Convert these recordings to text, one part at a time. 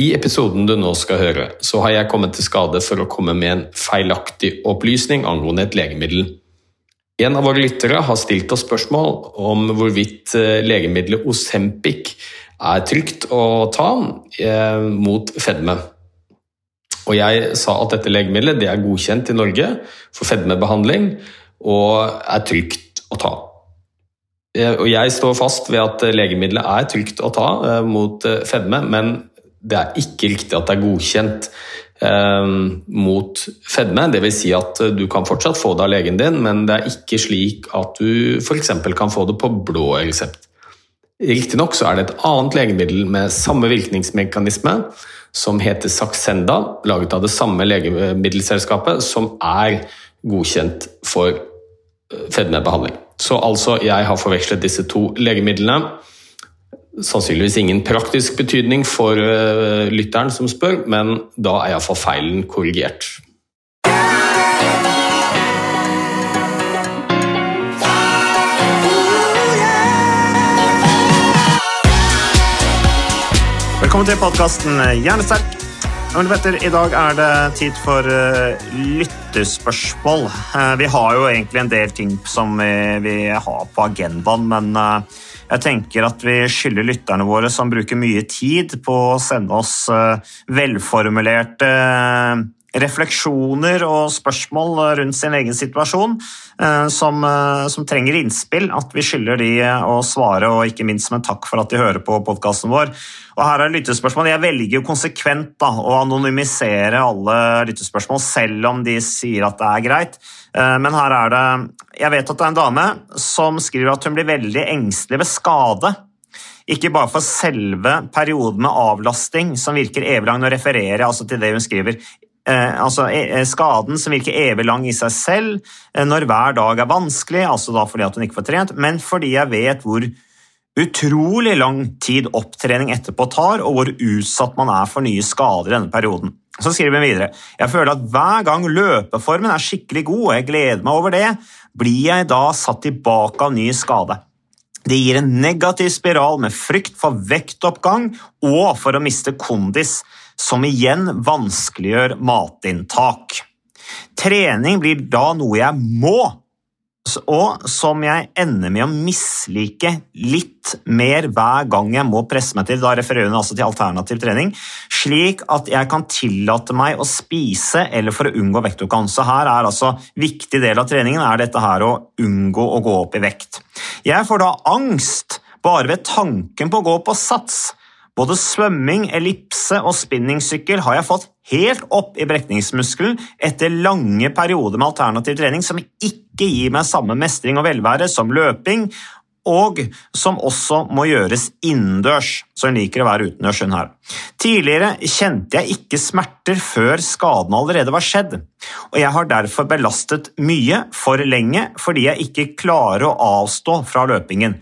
I episoden du nå skal høre, så har jeg kommet til skade for å komme med en feilaktig opplysning angående et legemiddel. En av våre lyttere har stilt oss spørsmål om hvorvidt eh, legemiddelet Osempic er trygt å ta eh, mot fedme. Og jeg sa at dette legemiddelet det er godkjent i Norge for fedmebehandling og er trygt å ta. Eh, Og jeg står fast ved at legemiddelet er trygt å ta mot fedme, men det er ikke riktig at det er godkjent eh, mot fedme. Dvs. Si at eh, du kan fortsatt få det av legen din, men det er ikke slik at du f.eks. kan få det på blå resept. Riktignok så er det et annet legemiddel med samme virkningsmekanisme, som heter Saxenda, laget av det samme legemiddelselskapet, som er godkjent for eh, fedmebehandling. Så altså, jeg har forvekslet disse to legemidlene. Sannsynligvis ingen praktisk betydning for eh, lytteren som spør, men da er iallfall feilen korrigert. Velkommen til podkasten Hjernesterk. I dag er det tid for uh, lyttespørsmål. Eh, vi har jo egentlig en del ting som vi, har på agendaen, men eh, jeg tenker at vi skylder lytterne våre som bruker mye tid på å sende oss eh, velformulerte eh, refleksjoner og spørsmål rundt sin egen situasjon eh, som, eh, som trenger innspill. At vi skylder de å svare, og ikke minst som en takk for at de hører på podkasten vår. Og her er lyttespørsmål. Jeg velger jo konsekvent da, å anonymisere alle lyttespørsmål, selv om de sier at det er greit. Eh, Men her er det Jeg vet at det er en dame som skriver at hun blir veldig engstelig ved skade. Ikke bare for selve perioden med avlasting, som virker evig lang. Nå refererer jeg altså til det hun skriver. Eh, altså eh, Skaden som virker evig lang i seg selv, eh, når hver dag er vanskelig, altså da fordi at hun ikke får trent, men fordi jeg vet hvor utrolig lang tid opptrening etterpå tar, og hvor utsatt man er for nye skader i denne perioden. Så skriver hun videre Jeg føler at hver gang løpeformen er skikkelig god, og jeg gleder meg over det, blir jeg da satt tilbake av ny skade. Det gir en negativ spiral med frykt for vektoppgang og for å miste kondis, som igjen vanskeliggjør matinntak. Trening blir da noe jeg må, og som jeg ender med å mislike litt mer hver gang jeg må presse meg til. Da refererer hun altså til alternativ trening, slik at jeg kan tillate meg å spise eller for å unngå vektoppgang. Så her er altså viktig del av treningen er dette her å unngå å gå opp i vekt. Jeg får da angst bare ved tanken på å gå på sats. Både svømming, ellipse og spinningsykkel har jeg fått helt opp i brekningsmuskelen etter lange perioder med alternativ trening som ikke gir meg samme mestring og velvære som løping, og som også må gjøres innendørs, så hun liker å være utendørs. hun her. Tidligere kjente jeg ikke smerter før skaden allerede var skjedd, og jeg har derfor belastet mye for lenge fordi jeg ikke klarer å avstå fra løpingen.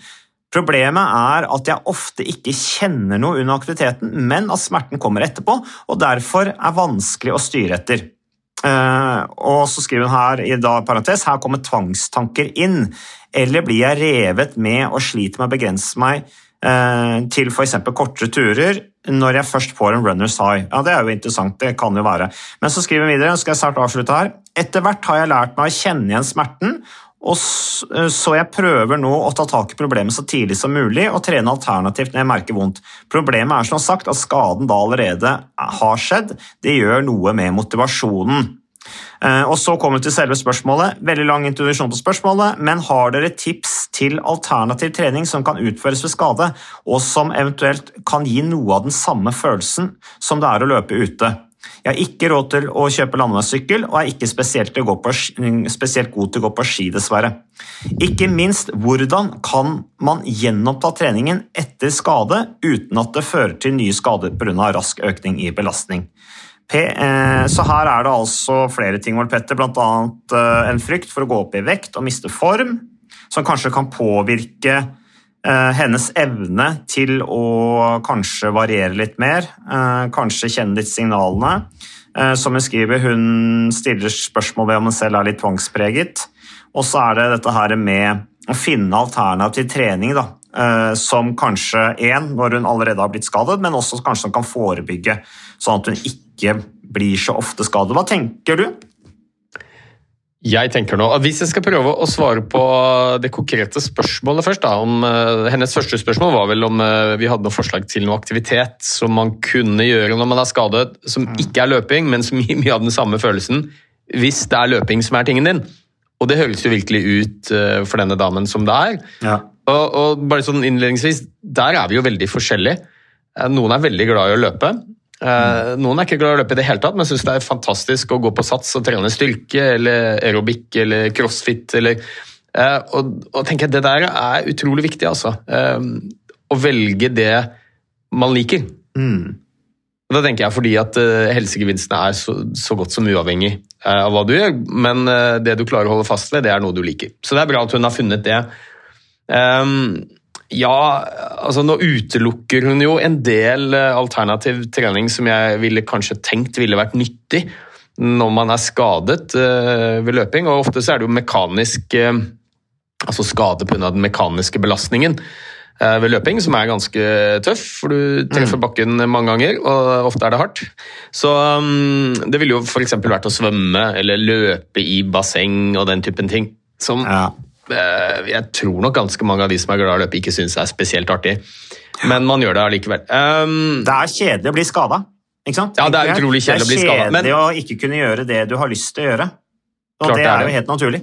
Problemet er at jeg ofte ikke kjenner noe under aktiviteten, men at smerten kommer etterpå, og derfor er vanskelig å styre etter. Eh, og så skriver hun her i da, parentes, her kommer tvangstanker inn. Eller blir jeg revet med og sliter med å begrense meg eh, til f.eks. kortere turer når jeg først får en runners high. Ja, Det er jo interessant, det kan jo være. Men så skriver hun videre, skal jeg snart avslutte her. Etter hvert har jeg lært meg å kjenne igjen smerten Og eh, så jeg prøver nå å ta tak i problemet så tidlig som mulig og trene alternativt når jeg merker vondt. Problemet er som sagt at skaden da allerede har skjedd. Det gjør noe med motivasjonen. Eh, Og så kommer vi til selve spørsmålet. Veldig lang introduksjon på spørsmålet, men har dere tips til alternativ trening som kan utføres ved skade, og som eventuelt kan gi noe av den samme følelsen som det er å løpe ute? Jeg har ikke råd til å kjøpe landeveissykkel, og er ikke spesielt, på, spesielt god til å gå på ski, dessverre. Ikke minst, hvordan kan man gjenoppta treningen etter skade uten at det fører til nye skader pga. rask økning i belastning? P, eh, så her er det altså flere ting, Petter, bl.a. Eh, en frykt for å gå opp i vekt og miste form, som kanskje kan påvirke hennes evne til å kanskje variere litt mer, eh, kanskje kjenne litt signalene. Eh, som hun skriver, hun stiller spørsmål ved om hun selv er litt tvangspreget. Og så er det dette her med å finne alternativ trening, da. eh, Som kanskje én, når hun allerede har blitt skadet, men også kanskje som kan forebygge, sånn at hun ikke blir så ofte skadet. Hva tenker du? Jeg tenker nå, at Hvis jeg skal prøve å svare på det konkrete spørsmålet først da, om, uh, Hennes første spørsmål var vel om uh, vi hadde noe forslag til noe aktivitet som man kunne gjøre når man er skadet, som ikke er løping, men som gir mye av den samme følelsen, hvis det er løping som er tingen din. Og det høres jo virkelig ut uh, for denne damen som det er. Ja. Og, og bare sånn innledningsvis, Der er vi jo veldig forskjellige. Noen er veldig glad i å løpe. Eh, Noen er ikke glad i å løpe i det hele tatt, men syns det er fantastisk å gå på sats og trene styrke eller aerobic eller crossfit. Eller, eh, og, og tenker jeg, Det der er utrolig viktig, altså. Eh, Å velge det man liker. Mm. Og Da tenker jeg fordi at helsegevinstene er så, så godt som uavhengig av hva du gjør, men det du klarer å holde fast ved, det er noe du liker. Så det er bra at hun har funnet det. Ehm, ja, altså nå utelukker hun jo en del eh, alternativ trening som jeg ville kanskje tenkt ville vært nyttig når man er skadet eh, ved løping, og ofte så er det jo mekanisk eh, altså skade pga. den mekaniske belastningen ved løping, som er ganske tøff, for du treffer bakken mange ganger, og ofte er det hardt. Så um, det ville jo f.eks. vært å svømme eller løpe i basseng og den typen ting. Som Ja. Eh, jeg tror nok ganske mange av de som er glad i å løpe, ikke syns er spesielt artig. Men man gjør det allikevel. Um, Det er kjedelig å bli skada. Ikke sant? Ja, det er utrolig kjedelig å bli skadet, Det er kjedelig å ikke kunne gjøre det du har lyst til å gjøre. Og det det er jo helt naturlig.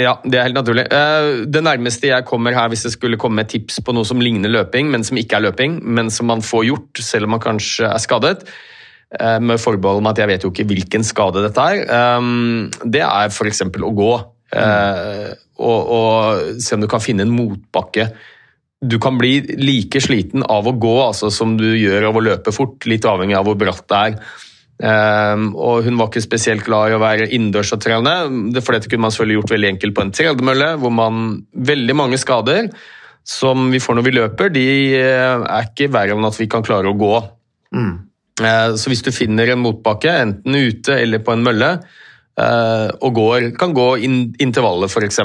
Ja, det er helt naturlig. Eh, Det nærmeste jeg kommer her, hvis jeg skulle komme med tips på noe som ligner løping, men som ikke er løping, men som man får gjort selv om man kanskje er skadet, eh, med forbehold om at jeg vet jo ikke hvilken skade dette er, det er f.eks. å gå. eh, Og, og se om du kan finne en motbakke. Du kan bli like sliten av å gå altså, som du gjør av å løpe fort, litt avhengig av hvor bratt det er. Um, og hun var ikke spesielt glad i å være innendørs og trene. Det, for dette kunne man selvfølgelig gjort veldig enkelt på en tredemølle, hvor man veldig mange skader som vi får når vi løper, de eh, er ikke verre enn at vi kan klare å gå. Mm. Uh, Så hvis du finner en motbakke, enten ute eller på en mølle, og går, kan gå inn, intervallet, f.eks.,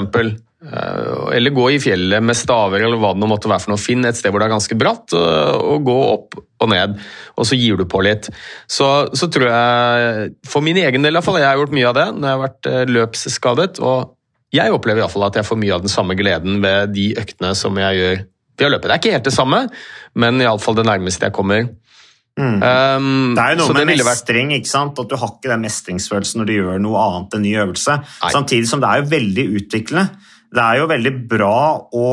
eller gå i fjellet med staver eller hva det måtte være for noe, finn et sted hvor det er ganske bratt, og, og gå opp og ned, og så gir du på litt. Så, så tror jeg, for min egen del iallfall, jeg har gjort mye av det når jeg har vært eh, løpsskadet, og jeg opplever i hvert fall at jeg får mye av den samme gleden ved de øktene som jeg gjør ved å løpe. Det er ikke helt det samme, men iallfall det nærmeste jeg kommer. Um, Mm. Det er jo noe med mestring, vært- ikke sant? at du har ikke den mestringsfølelsen når du gjør noe annet enn ny øvelse. Nei. Samtidig som det er jo veldig utviklende. Det er jo veldig bra å,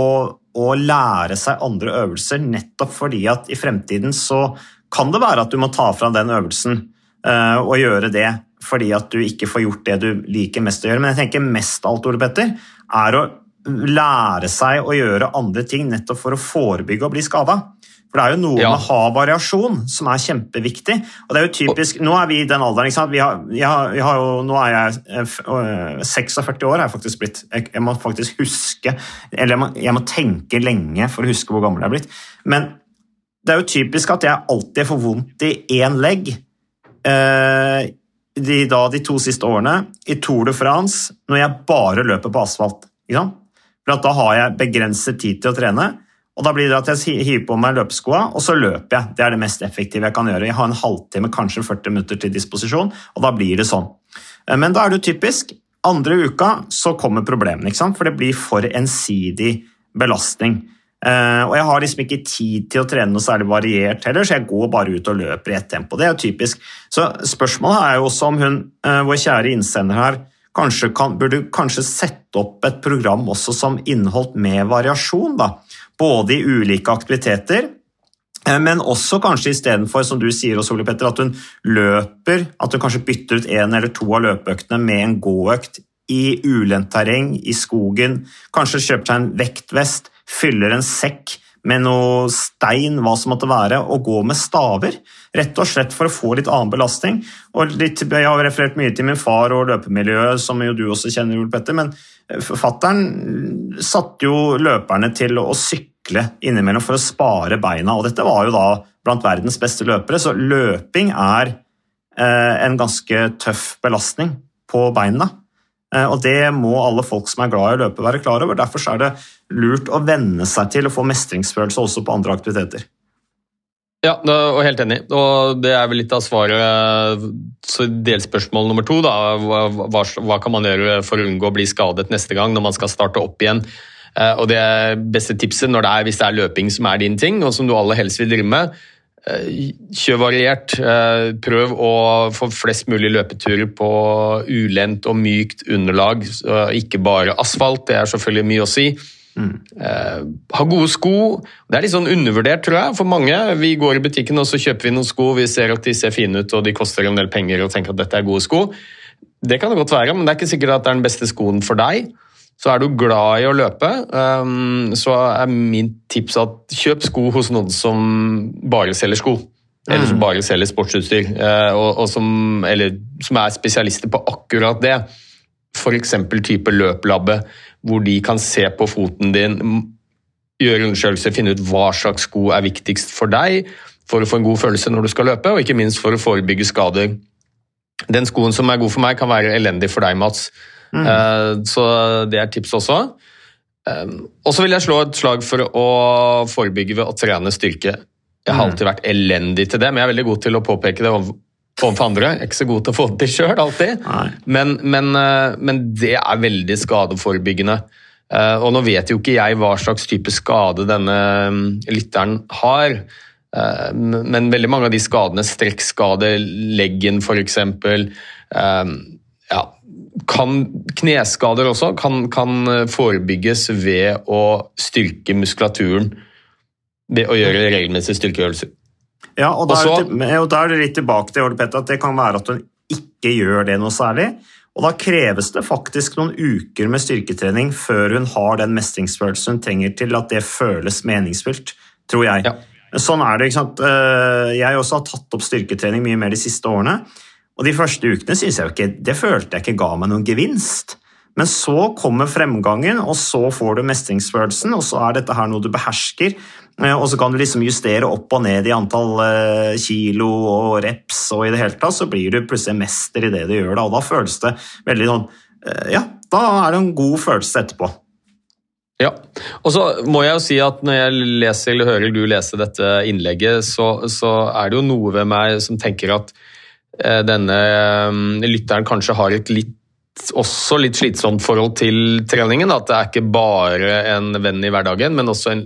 å lære seg andre øvelser, nettopp fordi at i fremtiden så kan det være at du må ta fram den øvelsen uh, og gjøre det fordi at du ikke får gjort det du liker mest å gjøre. Men jeg tenker mest av alt, Ole Petter, er å lære seg å gjøre andre ting nettopp for å forebygge å bli skada. For det er jo noe Ja. med å ha variasjon som er kjempeviktig. Og det er jo typisk, Nå er vi i den alderen. ikke sant? Vi har, jeg har, jeg har jo, nå er jeg eh, øh, 46 år, er jeg faktisk blitt. Jeg, jeg må faktisk huske Eller jeg må, jeg må tenke lenge for å huske hvor gammel jeg er blitt. Men det er jo typisk at jeg alltid får vondt i én legg. Eh, de, da, de to siste årene i Tour de France, når jeg bare løper på asfalt. For at da har jeg begrenset tid til å trene. Og da blir det at jeg hiver på meg løpeskoa, og så løper jeg. Det er det mest effektive jeg kan gjøre. Jeg har en halvtime, kanskje 40 minutter til disposisjon, og da blir det sånn. Eh, Men da er det jo typisk Andre uka så kommer problemene, for det blir for ensidig belastning. Uh, og jeg har liksom ikke tid til å trene noe særlig variert heller, så jeg går bare ut og løper i ett tempo. Det er jo typisk. Så spørsmålet er jo også om hun, uh, vår kjære innsender her, kanskje kan, burde kanskje sette opp et program også som inneholdt med variasjon. da. Både i ulike aktiviteter, uh, men også kanskje istedenfor, som du sier, også, Ole Petter, at hun løper, at hun kanskje bytter ut én eller to av løpeøktene med en gåøkt i ulendt terreng, i skogen, kanskje kjøper seg en vektvest fyller en sekk med noe stein, hva som måtte være, og går med staver. Rett og slett for å få litt annen belastning. Litt, jeg har referert mye til min far og løpemiljøet, som jo du også kjenner, Ole Petter, men forfatteren satte jo løperne til å sykle innimellom for å spare beina, og dette var jo da blant verdens beste løpere, så løping er eh, en ganske tøff belastning på beina. Eh, og Det må alle folk som er glad i å løpe være klar over. Derfor er det lurt å venne seg til å få mestringsfølelse også på andre aktiviteter. Ja, og helt enig. Og det er vel litt av svaret. Så delspørsmål nummer to, da. Hva, hva, kan man gjøre for å unngå å bli skadet neste gang når man skal starte opp igjen? Eh, og det beste tipset når det er, hvis det er løping som er din ting, og som du aller helst vil drive med, Eh, kjør variert. Eh, prøv å få flest mulig løpeturer på ulendt og mykt underlag, ikke bare asfalt. Det er selvfølgelig mye å si. Mm. ha gode sko. Det er litt sånn undervurdert, tror jeg, for mange. Vi går i butikken og så kjøper vi noen sko, vi ser at de ser fine ut og de koster en del penger og tenker at dette er gode sko. Det kan det godt være, men det er ikke sikkert at det er den beste skoen for deg. Så er du glad i å løpe, um, så er mitt tips at kjøp sko hos noen som bare selger sko. Eller som mm. bare selger sportsutstyr, uh, og, og som, eller som er spesialister på akkurat det. F.eks. type løplabbe, hvor de kan se på foten din, gjøre undersøkelser, finne ut hva slags sko er viktigst for deg for å få en god følelse når du skal løpe, og ikke minst for å forebygge skader. Den skoen som er god for meg, kan være elendig for deg, Mats. Mm. Eh, så det er tips også. Eh, og så vil jeg slå et slag for å forebygge ved å trene styrke. Jeg har mm. alltid vært elendig til det, men jeg er veldig god til å påpeke det overfor andre. Ikke så god til å få det til sjøl alltid, men, men, eh, men, det er veldig skadeforebyggende. Og nå vet jo ikke jeg hva slags type skade denne mm, lytteren har. Men veldig mange av de skadene, strekkskade, leggen f.eks. Ja, kan kneskader også kan, kan, forebygges ved å styrke muskulaturen. Ved å gjøre regelmessige styrkeøvelser. Ja, og da, også, er det, og da er det litt tilbake til Petter, at det kan være at hun ikke gjør det noe særlig. Og Da kreves det faktisk noen uker med styrketrening før hun har den mestringsfølelsen hun trenger til at det føles meningsfylt, tror jeg. Ja. Sånn er det. ikke sant? Eh, jeg også har tatt opp styrketrening mye mer de siste årene. Og De første ukene synes jeg jo ikke, det følte jeg ikke ga meg noen gevinst. Men så kommer fremgangen, og så får du mestringsfølelsen, og så er dette her noe du behersker. Eh, og så kan du liksom justere opp og ned i antall eh, kilo og reps, og i det hele tatt så blir du plutselig mester i det du gjør. Da, og da føles det veldig sånn eh, Ja, da er det en god følelse etterpå. Ja, og så må jeg jo si at når jeg leser eller hører du lese dette innlegget, så, så er det jo noe ved meg som tenker at denne mm, lytteren kanskje har et litt, også litt slitsomt forhold til treningen. At det er ikke bare en venn i hverdagen, men også en,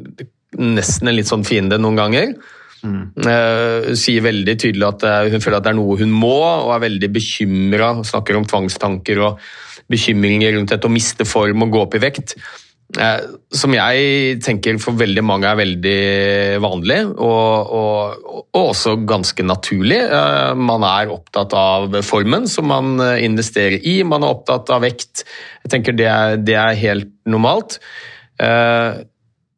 nesten en litt sånn fiende noen ganger. Mm. Uh, sier veldig tydelig at uh, hun føler at det er noe hun må, og er veldig bekymra. Snakker om tvangstanker og bekymringer rundt dette å miste form og gå opp i vekt. Uh, som jeg tenker for veldig mange er veldig vanlig, og, og, og, også ganske naturlig. Man er opptatt av formen som man investerer i, man er opptatt av vekt. Jeg tenker det er, det er helt normalt.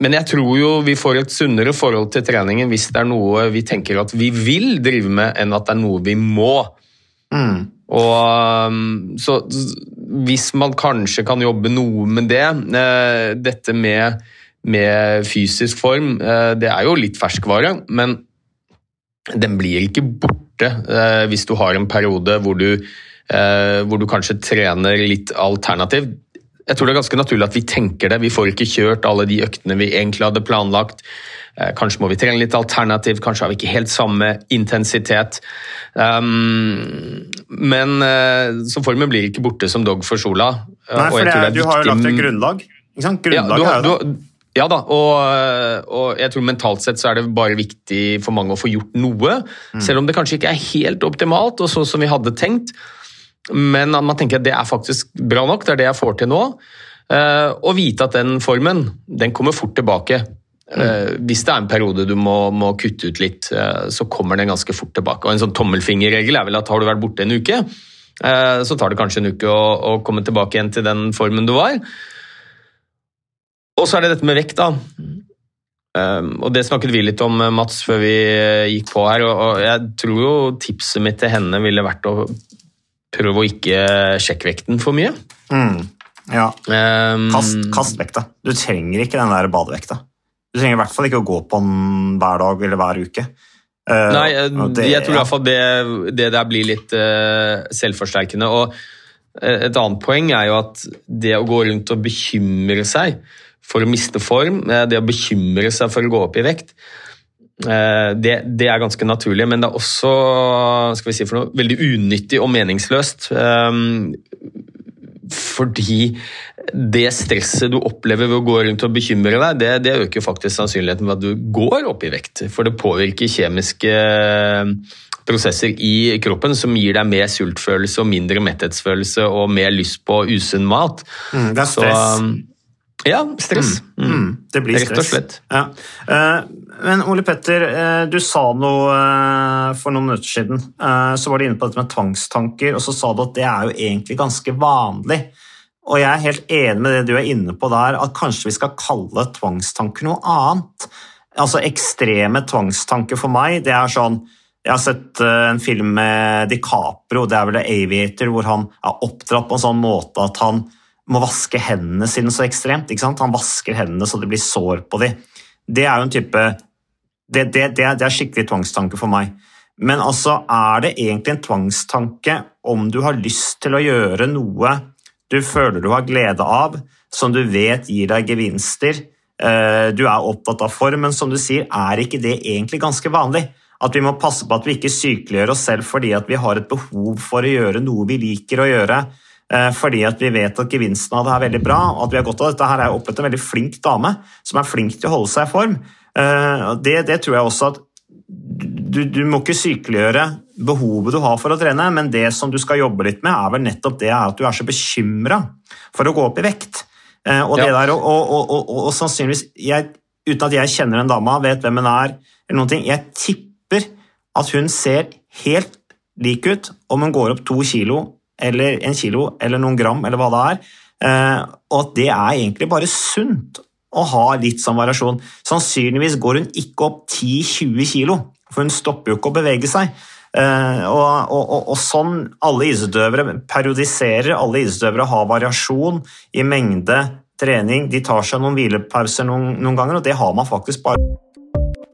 Men jeg tror jo vi får et sunnere forhold til treningen hvis det er noe vi tenker at vi vil drive med, enn at det er noe vi må. Mm. Og, så hvis man kanskje kan jobbe noe med det eh, Dette med, med fysisk form, eh, det er jo litt ferskvare, men den blir ikke borte eh, hvis du har en periode hvor du, hvor du kanskje trener litt alternativt. Jeg tror det er ganske naturlig at vi tenker det. Vi får ikke kjørt alle de øktene vi egentlig hadde planlagt. Eh, kanskje må vi trene litt alternativ, kanskje har vi ikke helt samme intensitet. Um, men uh, så formen blir ikke borte som dog for sola. Nei, for det, du har jo lagt et grunnlag. Ikke sant? Grunnlag ja, jo det. Ja da, og, og, jeg tror mentalt sett så er det bare viktig for mange å få gjort noe. Mm. Selv om det kanskje ikke er helt optimalt og sånn som vi hadde tenkt. Men man tenker at det er faktisk bra nok, det er det jeg får til nå. Å og vite at den formen den kommer fort tilbake. Mm. hvis det er en periode du må, må kutte ut litt, uh, så kommer den ganske fort tilbake. Og En sånn tommelfingerregel er vel at har du vært borte en uke, så tar det kanskje en uke å, å, komme tilbake igjen til den formen du var. Og så er det dette med vekt, da. Og Det snakket vi litt om, Mats, før vi gikk på her. og Jeg tror jo tipset mitt til henne ville vært å prøve å ikke sjekke vekten for mye. Mm. Ja. Um, kast, kast vekta. Du trenger ikke den der badevekta. Du trenger i hvert fall ikke å gå på den hver dag eller hver uke. Uh, Nei, det, jeg tror i hvert fall det, det der blir litt uh, selvforsterkende. og eh, et annet poeng er jo at det å gå rundt og bekymre seg for å miste form, det å bekymre seg for å gå opp i vekt, det, det, er ganske naturlig, men det er også skal vi si for noe, veldig unyttig og meningsløst. Fordi det stresset du opplever ved å gå rundt og bekymre deg, det, det øker faktisk sannsynligheten for at du går opp i vekt. For det påvirker kjemiske eh, prosesser i kroppen som gir deg mer sultfølelse og mindre metthetsfølelse og mer lyst på usunn mat. Mm, det er stress. Så, ja, stress. Mm, mm, det blir stress. Rett og slett. Ja. Uh, men Ole Petter, uh, du sa noe uh, for noen minutter siden. Så var du inne på dette med tvangstanker, og så sa du at det er jo egentlig ganske vanlig. Og jeg er helt enig med det du er inne på der, at kanskje vi skal kalle tvangstanker noe annet. Altså ekstreme tvangstanker for meg, det er sånn Jeg har sett eh, en film med DiCaprio, det er vel Aviator, hvor han er oppdratt på en sånn måte at han må vaske hendene sine så ekstremt. Han vasker hendene så det blir sår på dem. Det er jo en type det, det, det, det er skikkelig tvangstanke for meg. Men altså, er det egentlig en tvangstanke om du har lyst til å gjøre noe du føler du har glede av, som du vet gir deg gevinster. Eh, du er opptatt av form, men som du sier, er ikke det egentlig ganske vanlig? At vi må passe på at vi ikke sykeliggjør oss selv fordi vi har et behov for å gjøre noe vi liker å gjøre, eh, fordi vi vet at gevinsten av det er veldig bra. og at vi har godt av Dette her er opplevd en veldig flink dame som er flink til å holde seg i form. Eh, det, det tror jeg også at du, du, må ikke sykeliggjøre behovet du har for å trene, men det som du skal jobbe litt med, er vel nettopp det at du er så bekymra for å gå opp i vekt. Og og, ja. der, og, og, og sannsynligvis jeg, Uten at jeg kjenner en dame, vet hvem hun er, eller noen ting, jeg tipper at hun ser helt lik ut om hun går opp to kilo eller en kilo eller noen gram eller hva det er, eh, og at det er egentlig bare sunt å ha litt sånn variasjon. Sannsynligvis går hun ikke opp 10-20 kilo, for hun stopper jo ikke å bevege seg. Uh, og, og, og, og, sånn alle idrettsutøvere periodiserer, alle idrettsutøvere har variasjon i mengde trening. De tar seg noen hvilepauser noen, noen ganger, og det har man faktisk bare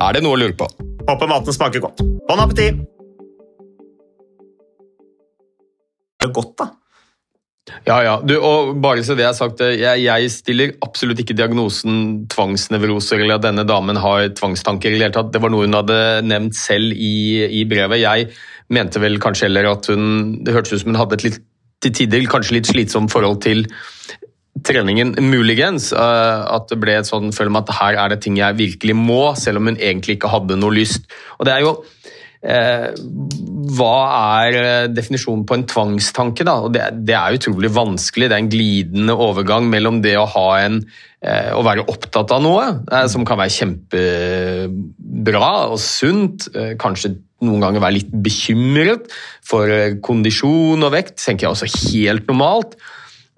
Er det noe å lure på? Håper maten smaker godt. Bon appétit! Det er godt, da. Ja, ja. Du, og bare så det er sagt, jeg, jeg, stiller absolutt ikke diagnosen tvangsnevroser eller at denne damen har tvangstanker. eller tatt. Det var noe hun hadde nevnt selv i, i brevet. Jeg mente vel kanskje heller at hun Det hørtes ut som hun hadde et litt, til tider kanskje litt slitsomt forhold til treningen muligens. Uh, at det ble et sånn følelse med at her er det ting jeg virkelig må, selv om hun egentlig ikke hadde noe lyst. Og det er jo eh, Hva er eh, definisjonen på en tvangstanke? da? Og det, det, er utrolig vanskelig. Det er en glidende overgang mellom det å ha en eh, å være opptatt av noe, som kan være kjempebra og sunt, kanskje noen ganger være litt bekymret for kondisjon og vekt, tenker jeg også helt normalt.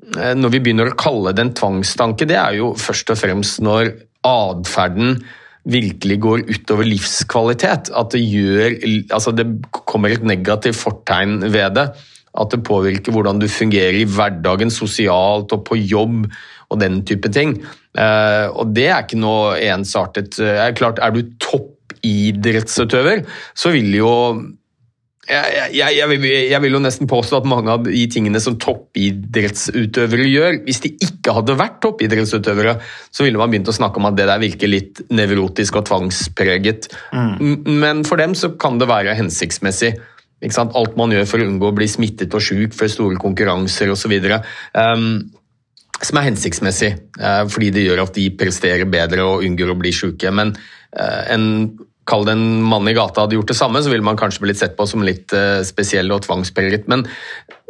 Eh, når vi begynner å kalle det en tvangstanke, det er jo først og fremst når atferden virkelig går utover livskvalitet. At det gjør Altså, det kommer et negativt fortegn ved det. At det påvirker hvordan du fungerer i hverdagen, sosialt og på jobb og den type ting. Eh, og det er ikke noe ensartet. Er klart, er du toppidrettsutøver, så vil jo jeg, jeg, jeg, vil, jeg, vil, jo nesten påstå at mange av de tingene som toppidrettsutøvere gjør Hvis de ikke hadde vært toppidrettsutøvere, så ville man begynt å snakke om at det der virker litt nevrotisk og tvangspreget. Mm. Men for dem så kan det være hensiktsmessig. Alt man gjør for å unngå å bli smittet og sjuk før store konkurranser osv. Um, som er hensiktsmessig, uh, fordi det gjør at de presterer bedre og unngår å bli sjuke. Men uh, en kall det en mann i gata hadde gjort det samme, så ville man kanskje blitt sett på som litt uh, spesiell og tvangspreget. Men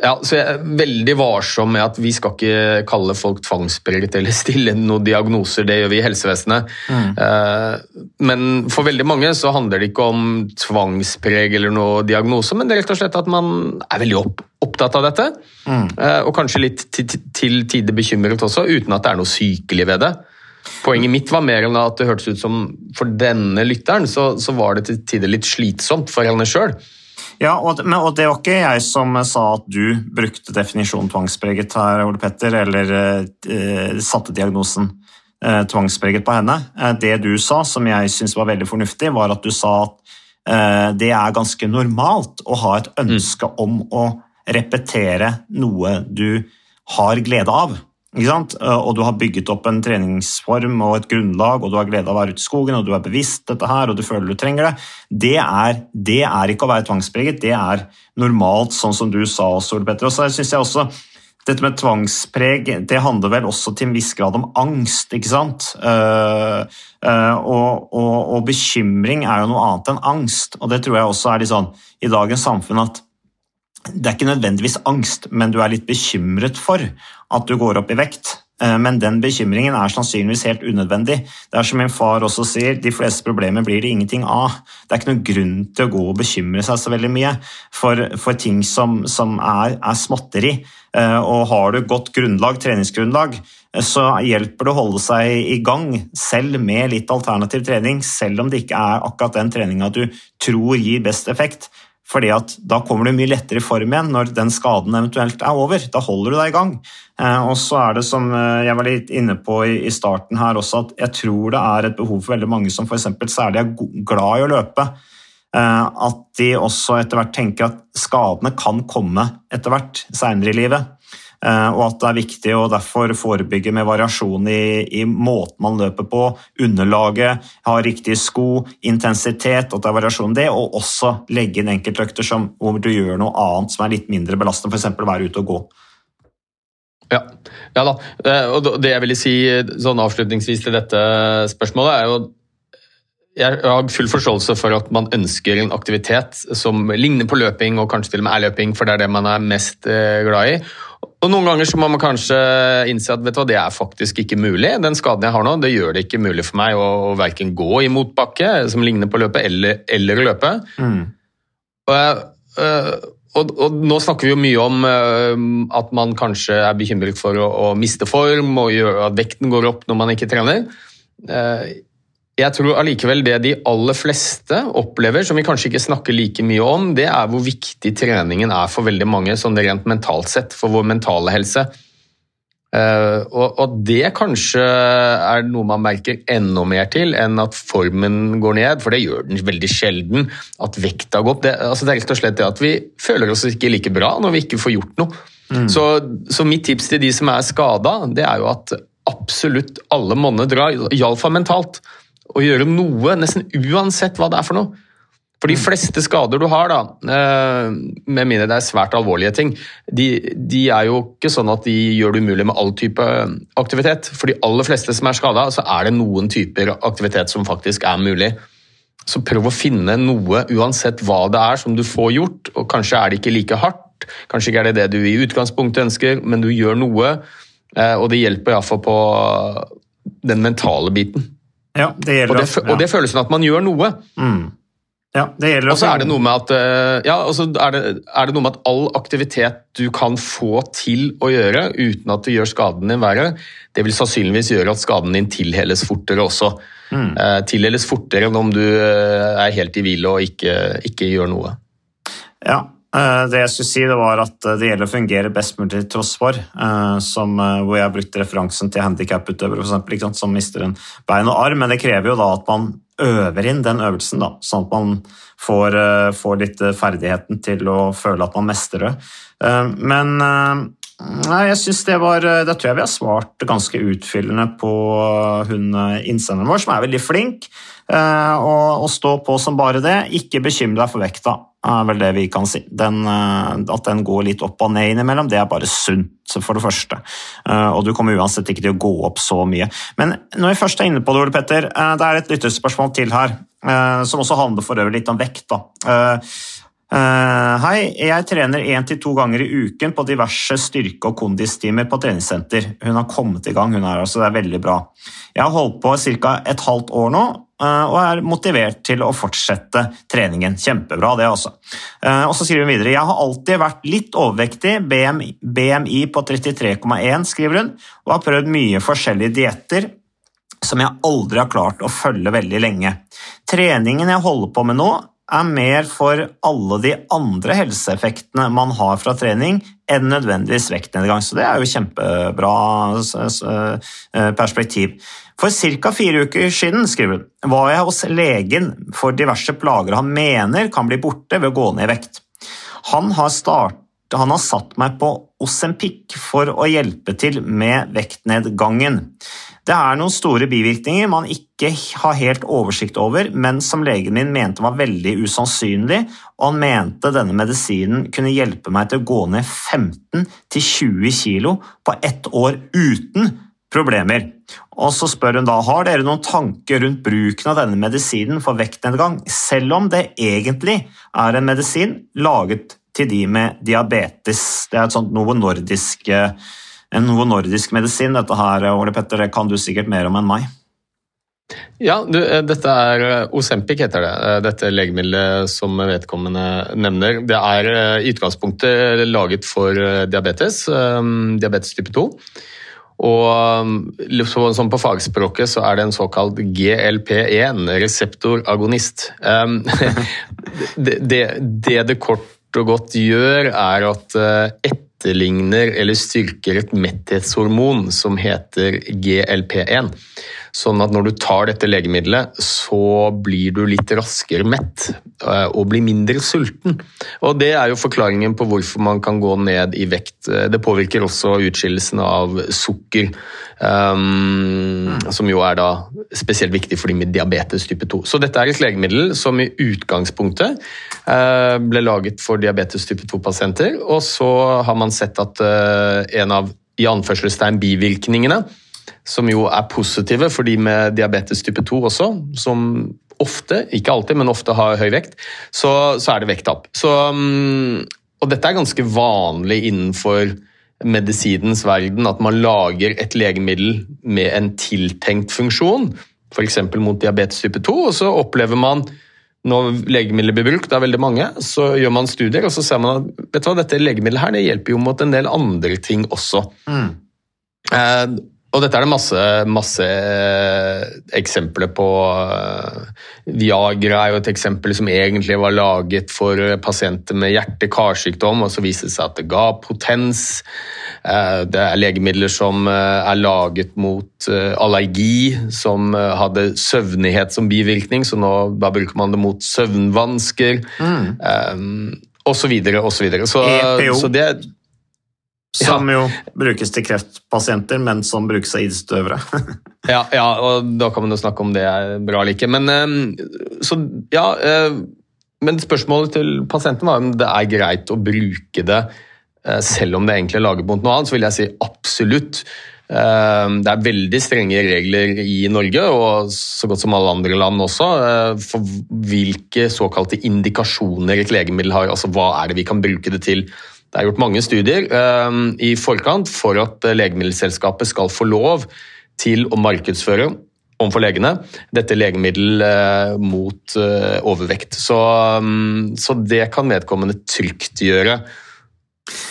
ja, så jeg er veldig varsom med at vi skal ikke kalle folk tvangspreget eller stille noen diagnoser, det gjør vi i helsevesenet. Mm. Uh, men for veldig mange så handler det ikke om tvangspreg eller noe diagnose, men det er rett og slett at man er veldig opp, opptatt av dette. Mm. Uh, og kanskje litt til, til tider bekymret også, uten at det er noe sykelig ved det. Poenget mitt var mer enn at det hørtes ut som for denne lytteren så, så var det til tider litt slitsomt for henne sjøl. Ja, og, men, og, det var ikke jeg som sa at du brukte definisjonen tvangspreget her, Ole Petter, eller eh, satte diagnosen eh, tvangspreget på henne. Eh, det du sa, som jeg syns var veldig fornuftig, var at du sa at eh, det er ganske normalt å ha et ønske mm. om å repetere noe du har glede av. Eh, og du har bygget opp en treningsform og et grunnlag, og du har glede av å være ute i skogen, og du er bevisst dette her, og du føler du trenger det. Det er, det er ikke å være tvangspreget, det er normalt, sånn som du sa også, Ole Petter. Og så synes jeg også dette med tvangspreg det handler vel også til en viss grad om angst. ikke sant? Uh, uh, og, og, og, bekymring er jo noe annet enn angst. Og det tror jeg også er litt sånn i dagens samfunn at det er ikke nødvendigvis angst, men du er litt bekymret for at du går opp i vekt. eh, men den bekymringen er sannsynligvis helt unødvendig. Det er som min far også sier, de fleste problemer blir det ingenting av. Det er ikke noen grunn til å gå og bekymre seg så veldig mye for, for ting som, som er, er, småtteri. Eh, og har du godt grunnlag, treningsgrunnlag, så hjelper det å holde seg i gang, selv med litt alternativ trening, selv om det ikke er akkurat den treninga du tror gir best effekt. Fordi at Da kommer du mye lettere i form igjen når den skaden eventuelt er over. Da holder du deg i gang. Eh, og så er det som eh, jeg var litt inne på i starten her også, at jeg tror det er et behov for veldig mange som f.eks. særlig er glad i å løpe. Eh, at de også etter hvert tenker at skadene kan komme etter hvert seinere i livet. Eh, og at det er viktig å derfor forebygge med variasjon i, i måten man løper på, underlaget, ha riktige sko, intensitet, at det er variasjon i det, og også legge inn enkeltøkter hvor du gjør noe annet som er litt mindre belastende, f.eks. være ute og gå. Ja. ja da, eh, og det jeg ville si sånn avslutningsvis til dette spørsmålet, er jo jeg har full forståelse for at man ønsker en aktivitet som ligner på løping, og kanskje til og med er løping, for det er det man er mest eh, glad i. Og Noen ganger så må man kanskje innse at vet du hva, det er faktisk ikke mulig. Den skaden jeg har nå, det gjør det ikke mulig for meg å, å verken gå i motbakke, som ligner på løpet, eller, eller løpe. Mm. Og, øh, og, og, nå snakker vi jo mye om øh, at man kanskje er bekymret for å, å miste form og gjøre at vekten går opp når man ikke trener. Jeg tror allikevel det de aller fleste opplever, som vi kanskje ikke snakker like mye om, det er hvor viktig treningen er for veldig mange, sånn rent mentalt sett, for vår mentale helse. Og, og, det kanskje er noe man merker enda mer til enn at formen går ned, for det gjør den veldig sjelden. At vekta går opp. Det, altså det er rett og slett det at vi føler oss ikke like bra når vi ikke får gjort noe. Mm. Så, så, mitt tips til de som er skada, det er jo at absolutt alle monner drar, iallfall mentalt å gjøre noe, nesten uansett hva det er for noe. For de fleste skader du har, da, eh, med mindre det er svært alvorlige ting, de, de, er jo ikke sånn at de gjør det umulig med all type aktivitet. For de aller fleste som er skada, så er det noen typer aktivitet som faktisk er mulig. Så prøv å finne noe, uansett hva det er, som du får gjort. og Kanskje er det ikke like hardt, kanskje ikke er det det du i utgangspunktet ønsker, men du gjør noe. Eh, og det hjelper iallfall på den mentale biten. Ja, det gjelder, og, det, ja. og det føles som at man gjør noe. Mm. Ja, det gjelder Og så er det noe med at eh, ja, er det, er det, noe med at all aktivitet du kan få til å gjøre uten at du gjør skaden din verre, det vil sannsynligvis gjøre at skaden din tilheles fortere også. Mm. Eh, tilheles fortere enn om du eh, er helt i hvile og ikke, ikke gjør noe. Ja, det jeg skulle si, det var at eh, det gjelder å fungere best mulig til tross for. Eh, hvor jeg brukte referansen til handikaputøvere som mister en bein og arm. Men det krever jo da at man øver inn den øvelsen, da, sånn at man får, får litt ferdigheten til å føle at man mestrer det. Men Nei, jeg synes det var Da tror jeg vi har svart ganske utfyllende på hun innsenderen vår, som er veldig flink. Og, og stå på som bare det. Ikke bekymre deg for vekta er vel det vi kan si. Den, eh, at den går litt opp og ned innimellom, det er bare sunt, for det første. Eh, og du kommer uansett ikke til å gå opp så mye. Men når vi først er inne på det, Ole Petter, eh, det er et lytterspørsmål til her, som også handler for øvrig litt om vekt. da. Uh, hei, jeg trener én til to ganger i uken på diverse styrke- og kondistimer på treningssenter. Hun har kommet i gang, hun er altså, det er veldig bra. Jeg har holdt på ca. et halvt år nå, Eh, og er motivert til å fortsette treningen. Kjempebra, det også. Eh, og så skriver hun videre Jeg har alltid vært litt overvektig, BMI, BMI på 33,1, skriver hun, og har prøvd mye forskjellige dietter som jeg aldri har klart å følge veldig lenge. Treningen jeg holder på med nå, er mer for alle de andre helseeffektene man har fra trening, enn nødvendigvis vektnedgang. Så det er jo kjempebra eh, perspektiv. For ca. fire uker siden skriver hun, var jeg hos legen for diverse plager han mener kan bli borte ved å gå ned i vekt. Han har, start, han har satt meg på Osempic for å hjelpe til med vektnedgangen. Det er noen store bivirkninger man ikke har helt oversikt over, men som legen min mente var veldig usannsynlig, og han mente denne medisinen kunne hjelpe meg til å gå ned 15-20 kilo på ett år uten problemer. Og så spør hun da har dere noen tanker rundt bruken av denne medisinen for vektnedgang, selv om det egentlig er en medisin laget til de med diabetes. Det er et sånt noe nordisk eh, noe nordisk medisin, dette her, Ole Petter. Det kan du sikkert mer om enn meg. Ja, du, eh, dette er eh, Osempic, heter det. eh, Dette legemiddelet som vedkommende nevner. Det er i utgangspunktet laget for diabetes, diabetes type 2. Og som på fagspråket så er det en såkalt GLP1, reseptoragonist. Um, det, det, det det kort og godt gjør, er at eh, etterligner eller styrker et metthetshormon som heter GLP1. Sånn at når du tar dette legemiddelet, så blir du litt raskere mett eh, og blir mindre sulten. Og Det er jo forklaringen på hvorfor man kan gå ned i vekt. Det påvirker også utskillelsen av sukker, um, som jo er da spesielt viktig for de med diabetes type 2. Så dette er et legemiddel som i utgangspunktet uh, ble laget for diabetes type 2-pasienter, og så har man sett at uh, en av i anførselstegn bivirkningene som jo er positive for de med diabetes type 2 også, som ofte, ikke alltid, men ofte har høy vekt, så, så er det vekttap. Mm, og dette er ganske vanlig innenfor medisinens verden, at man lager et legemiddel med en tiltenkt funksjon, f.eks. mot diabetes type 2, og så opplever man når legemidler blir brukt det er veldig mange, så gjør man studier, og så ser man at vet du hva, dette legemiddelet her, det hjelper jo mot en del andre ting også. Eh, og dette er det masse, masse eh, eksempler på. eh, Viagra er jo et eksempel som egentlig var laget for eh, pasienter med hjerte-karsykdom, og så viste det seg at det ga potens. Det er legemidler som er laget mot allergi, som hadde søvnighet som bivirkning, så nå bruker man det mot søvnvansker. Eh, og så videre, og så videre. Så, EPO. så det Som jo brukes til kreftpasienter, men som brukes av idrettsutøvere. Ja, ja, og da kan man jo snakke om det er bra eller ikke. Men, eh, så, ja, eh, men spørsmålet til pasienten var om det er greit å bruke det eh, selv om det egentlig er laget mot noe annet. Så vil jeg si absolutt. Det er veldig strenge regler i Norge, og så godt som alle andre land også, for hvilke såkalte indikasjoner et legemiddel har. Altså hva er det vi kan bruke det til. Det er gjort mange studier eh, i forkant for at eh, legemiddelselskapet skal få lov til å markedsføre overfor legene dette legemiddel eh, mot eh, overvekt. Så, mm, så det kan vedkommende trygt gjøre.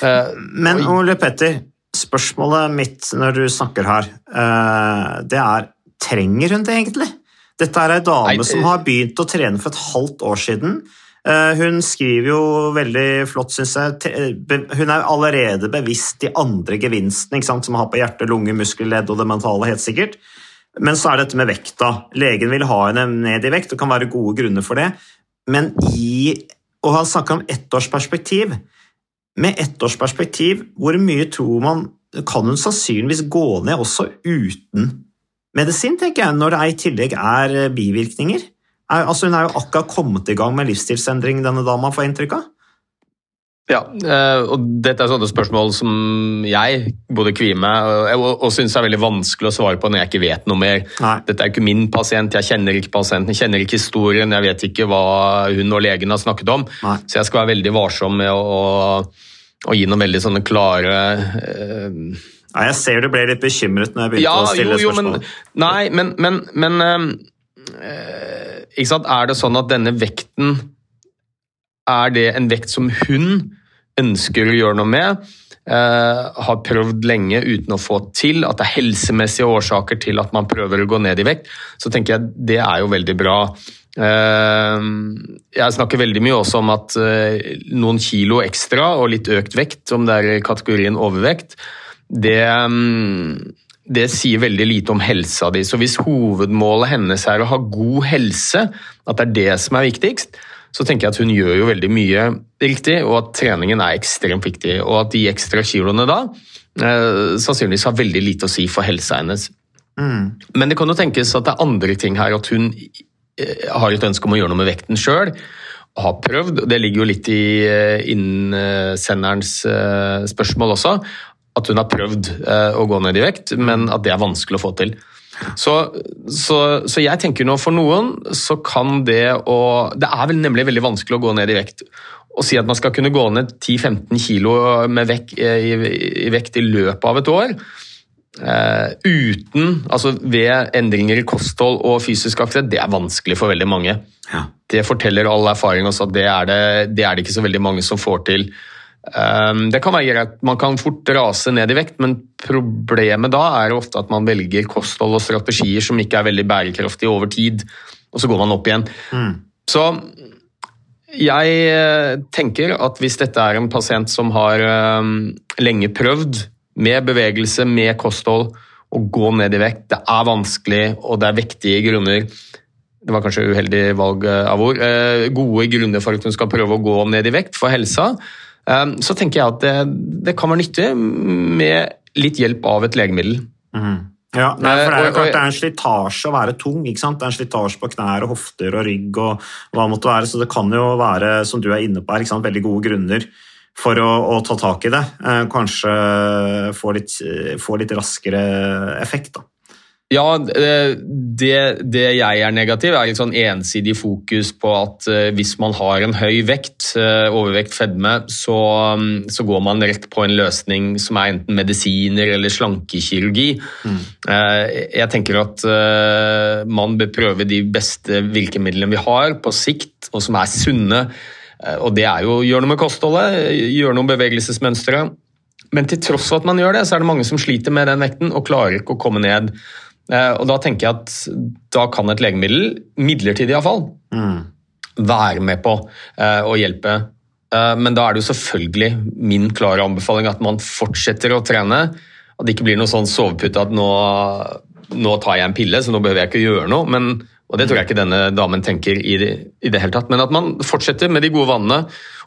Men Ole Petter, spørsmålet mitt når du snakker her, det er trenger hun det egentlig? Dette er ei dame Nei, det- som har begynt å trene for et halvt år siden. Eh, Hun skriver jo veldig flott, syns jeg. Hun er allerede bevisst de andre gevinstene som har på hjerte, lunge, muskelledd og det mentale, helt sikkert. Men så er dette med vekta. Legen vil ha henne ned i vekt, det kan være gode grunner for det. Men i Og han snakker om ettårsperspektiv. Med ettårsperspektiv, hvor mye tror man kan hun sannsynligvis gå ned også uten medisin, tenker jeg, når det i tillegg er bivirkninger? Er, altså Hun er jo akkurat kommet i gang med livsstilsendring, denne dama, får jeg inntrykk av. Ja, eh, og dette er sånne spørsmål som jeg både kvier meg og, og, og syns er veldig vanskelig å svare på når jeg ikke vet noe mer. Nei. Dette er jo ikke min pasient, jeg kjenner ikke pasienten, jeg kjenner ikke historien, jeg vet ikke hva hun og legen har snakket om. Nei. Så jeg skal være veldig varsom med å, å, å gi noen veldig sånne klare eh, Nei, Jeg ser du ble litt bekymret når jeg begynte ja, å stille jo, jo, men, spørsmål. nei, men, men, men eh, ikke sant? Er det sånn at denne vekten Er det en vekt som hun ønsker å gjøre noe med? eh, har prøvd lenge uten å få til, at det er helsemessige årsaker til at man prøver å gå ned i vekt, så tenker jeg det er jo veldig bra. Uh, Jeg snakker veldig mye også om at uh, noen kilo ekstra og litt økt vekt, om det er i kategorien overvekt, det, mm, det sier veldig lite om helsa di. Så hvis hovedmålet hennes er å ha god helse, at det er det som er viktigst, så tenker jeg at hun gjør jo veldig mye riktig, og at treningen er ekstremt viktig. Og at de ekstra kiloene da eh, sannsynligvis har veldig lite å si for helsa hennes. Men det kan jo tenkes at det er andre ting her, at hun eh, har et ønske om å gjøre noe med vekten sjøl. Har prøvd, det ligger jo litt i eh, innsenderens eh, spørsmål også, at hun har prøvd eh, å gå ned i vekt, men at det er vanskelig å få til. Så, så, så jeg tenker nå for noen så kan det å Det er vel nemlig veldig vanskelig å gå ned i vekt. å si at man skal kunne gå ned 10-15 kilo med vek, i, i, vekt i løpet av et år, uh, uten Altså ved endringer i kosthold og fysisk aktivitet, det er vanskelig for veldig mange. Ja. Det forteller all erfaring også at det er det, det er det ikke så veldig mange som får til. Um, det kan være greit, Man kan fort rase ned i vekt, men problemet da er ofte at man velger kosthold og strategier som ikke er veldig bærekraftige over tid, og så går man opp igjen. Mm. Så jeg eh, tenker at hvis dette er en pasient som har um, lenge prøvd med bevegelse, med kosthold, å gå ned i vekt, det er vanskelig og det er vektige grunner det var kanskje uheldig valg eh, av ord, uh, gode grunner for at hun skal prøve å gå ned i vekt for helsa, så tenker jeg at det, det, kan være nyttig med litt hjelp av et legemiddel. Mm. Ja, nei, for det er jo klart det er en slitasje å være tung. ikke sant? Det er en slitasje på knær og hofter og rygg og hva det måtte være, så det kan jo være, som du er inne på her, ikke sant? veldig gode grunner for å, å ta tak i det. Eh, kanskje få litt, få litt raskere effekt, da. Ja, eh, det, det jeg er negativ, er litt sånn ensidig fokus på at eh, hvis man har en høy vekt, eh, overvekt, fedme, så, mm, så går man rett på en løsning som er enten medisiner eller slankekirurgi. Mm. Jeg tenker at man bør prøve de beste virkemidlene vi har på sikt, og som er sunne. Og det er jo å gjøre noe med kostholdet, gjøre noe med bevegelsesmønstre. Men til tross for at man gjør det, så er det mange som sliter med den vekten og klarer ikke å komme ned. Eh, Og da tenker jeg at da kan et legemiddel, midlertidig iallfall, være med på eh, å hjelpe. Eh, Men da er det jo selvfølgelig min klare anbefaling at man fortsetter å trene. At det ikke blir noe sånn sovepute at nå, nå tar jeg en pille, så nå behøver jeg ikke gjøre noe. Men, og det tror jeg ikke denne damen tenker i det, i det hele tatt. Men at man fortsetter med de gode vannene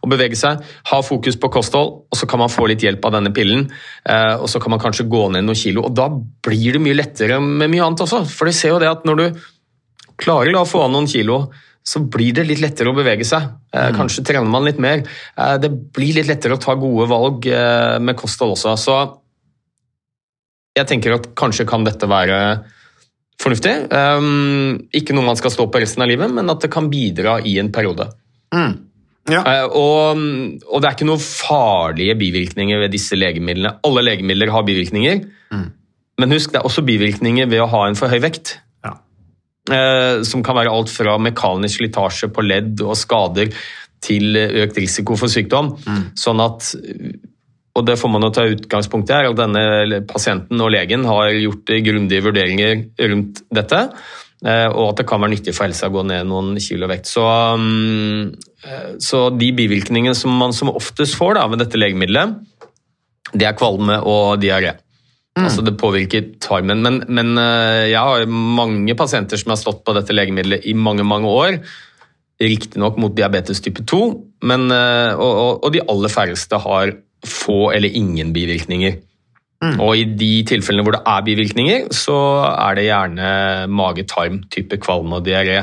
og bevege seg. Ha fokus på kosthold, og så kan man få litt hjelp av denne pillen. eh, Og så kan man kanskje gå ned noen kilo. Og da blir det mye lettere med mye annet også. For du ser jo det at når du klarer å få av noen kilo, så blir det litt lettere å bevege seg. Eh, Kanskje trener man litt mer. Eh, Det blir litt lettere å ta gode valg med kosthold også. Så jeg tenker at kanskje kan dette være fornuftig. Um, ikke noe man skal stå på resten av livet, men at det kan bidra i en periode. Mm. Ja. Uh, og, og det er ikke noen farlige bivirkninger ved disse legemidlene. Alle legemidler har bivirkninger, men husk, det er også bivirkninger ved å ha en for høy vekt. Ja. Uh, som kan være alt fra mekanisk slitasje på ledd og skader til økt risiko for sykdom. Sånn at og det får man å ta utgangspunkt i her, at denne pasienten og legen har gjort grundige vurderinger rundt dette, eh, og at det kan være nyttig for helsa å gå ned noen kilo vekt. Så, mm, eh, så de bivirkningene som man som oftest får da, med dette legemiddelet, det er kvalme og diaré. Altså det påvirker tarmen. Men, men eh, jeg har mange pasienter som har stått på dette legemiddelet i mange, mange år. Riktignok mot diabetes type 2, men, og, og, og de aller færreste har få eller ingen bivirkninger. Og i de tilfellene hvor det er bivirkninger, så er det gjerne mage-tarm, type kvalme og diaré.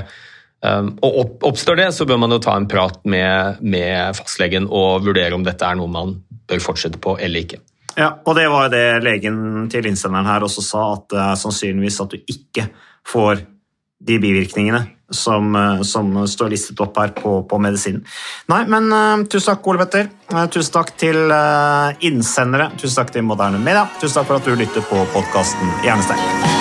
Um, og opp, Oppstår det, så bør man jo ta en prat med, med fastlegen og vurdere om dette er noe man bør fortsette på eller ikke. Ja, og det var det legen til innsenderen her også sa, at det er sannsynligvis at du ikke får de bivirkningene som, eh, som står listet opp her på, på medisinen. Nei, men uh, tusen takk, Ole Petter. Uh, tusen takk til uh, innsendere. Tusen takk til Moderne Media. Tusen takk for at du lytter på podkasten Hjernesterk.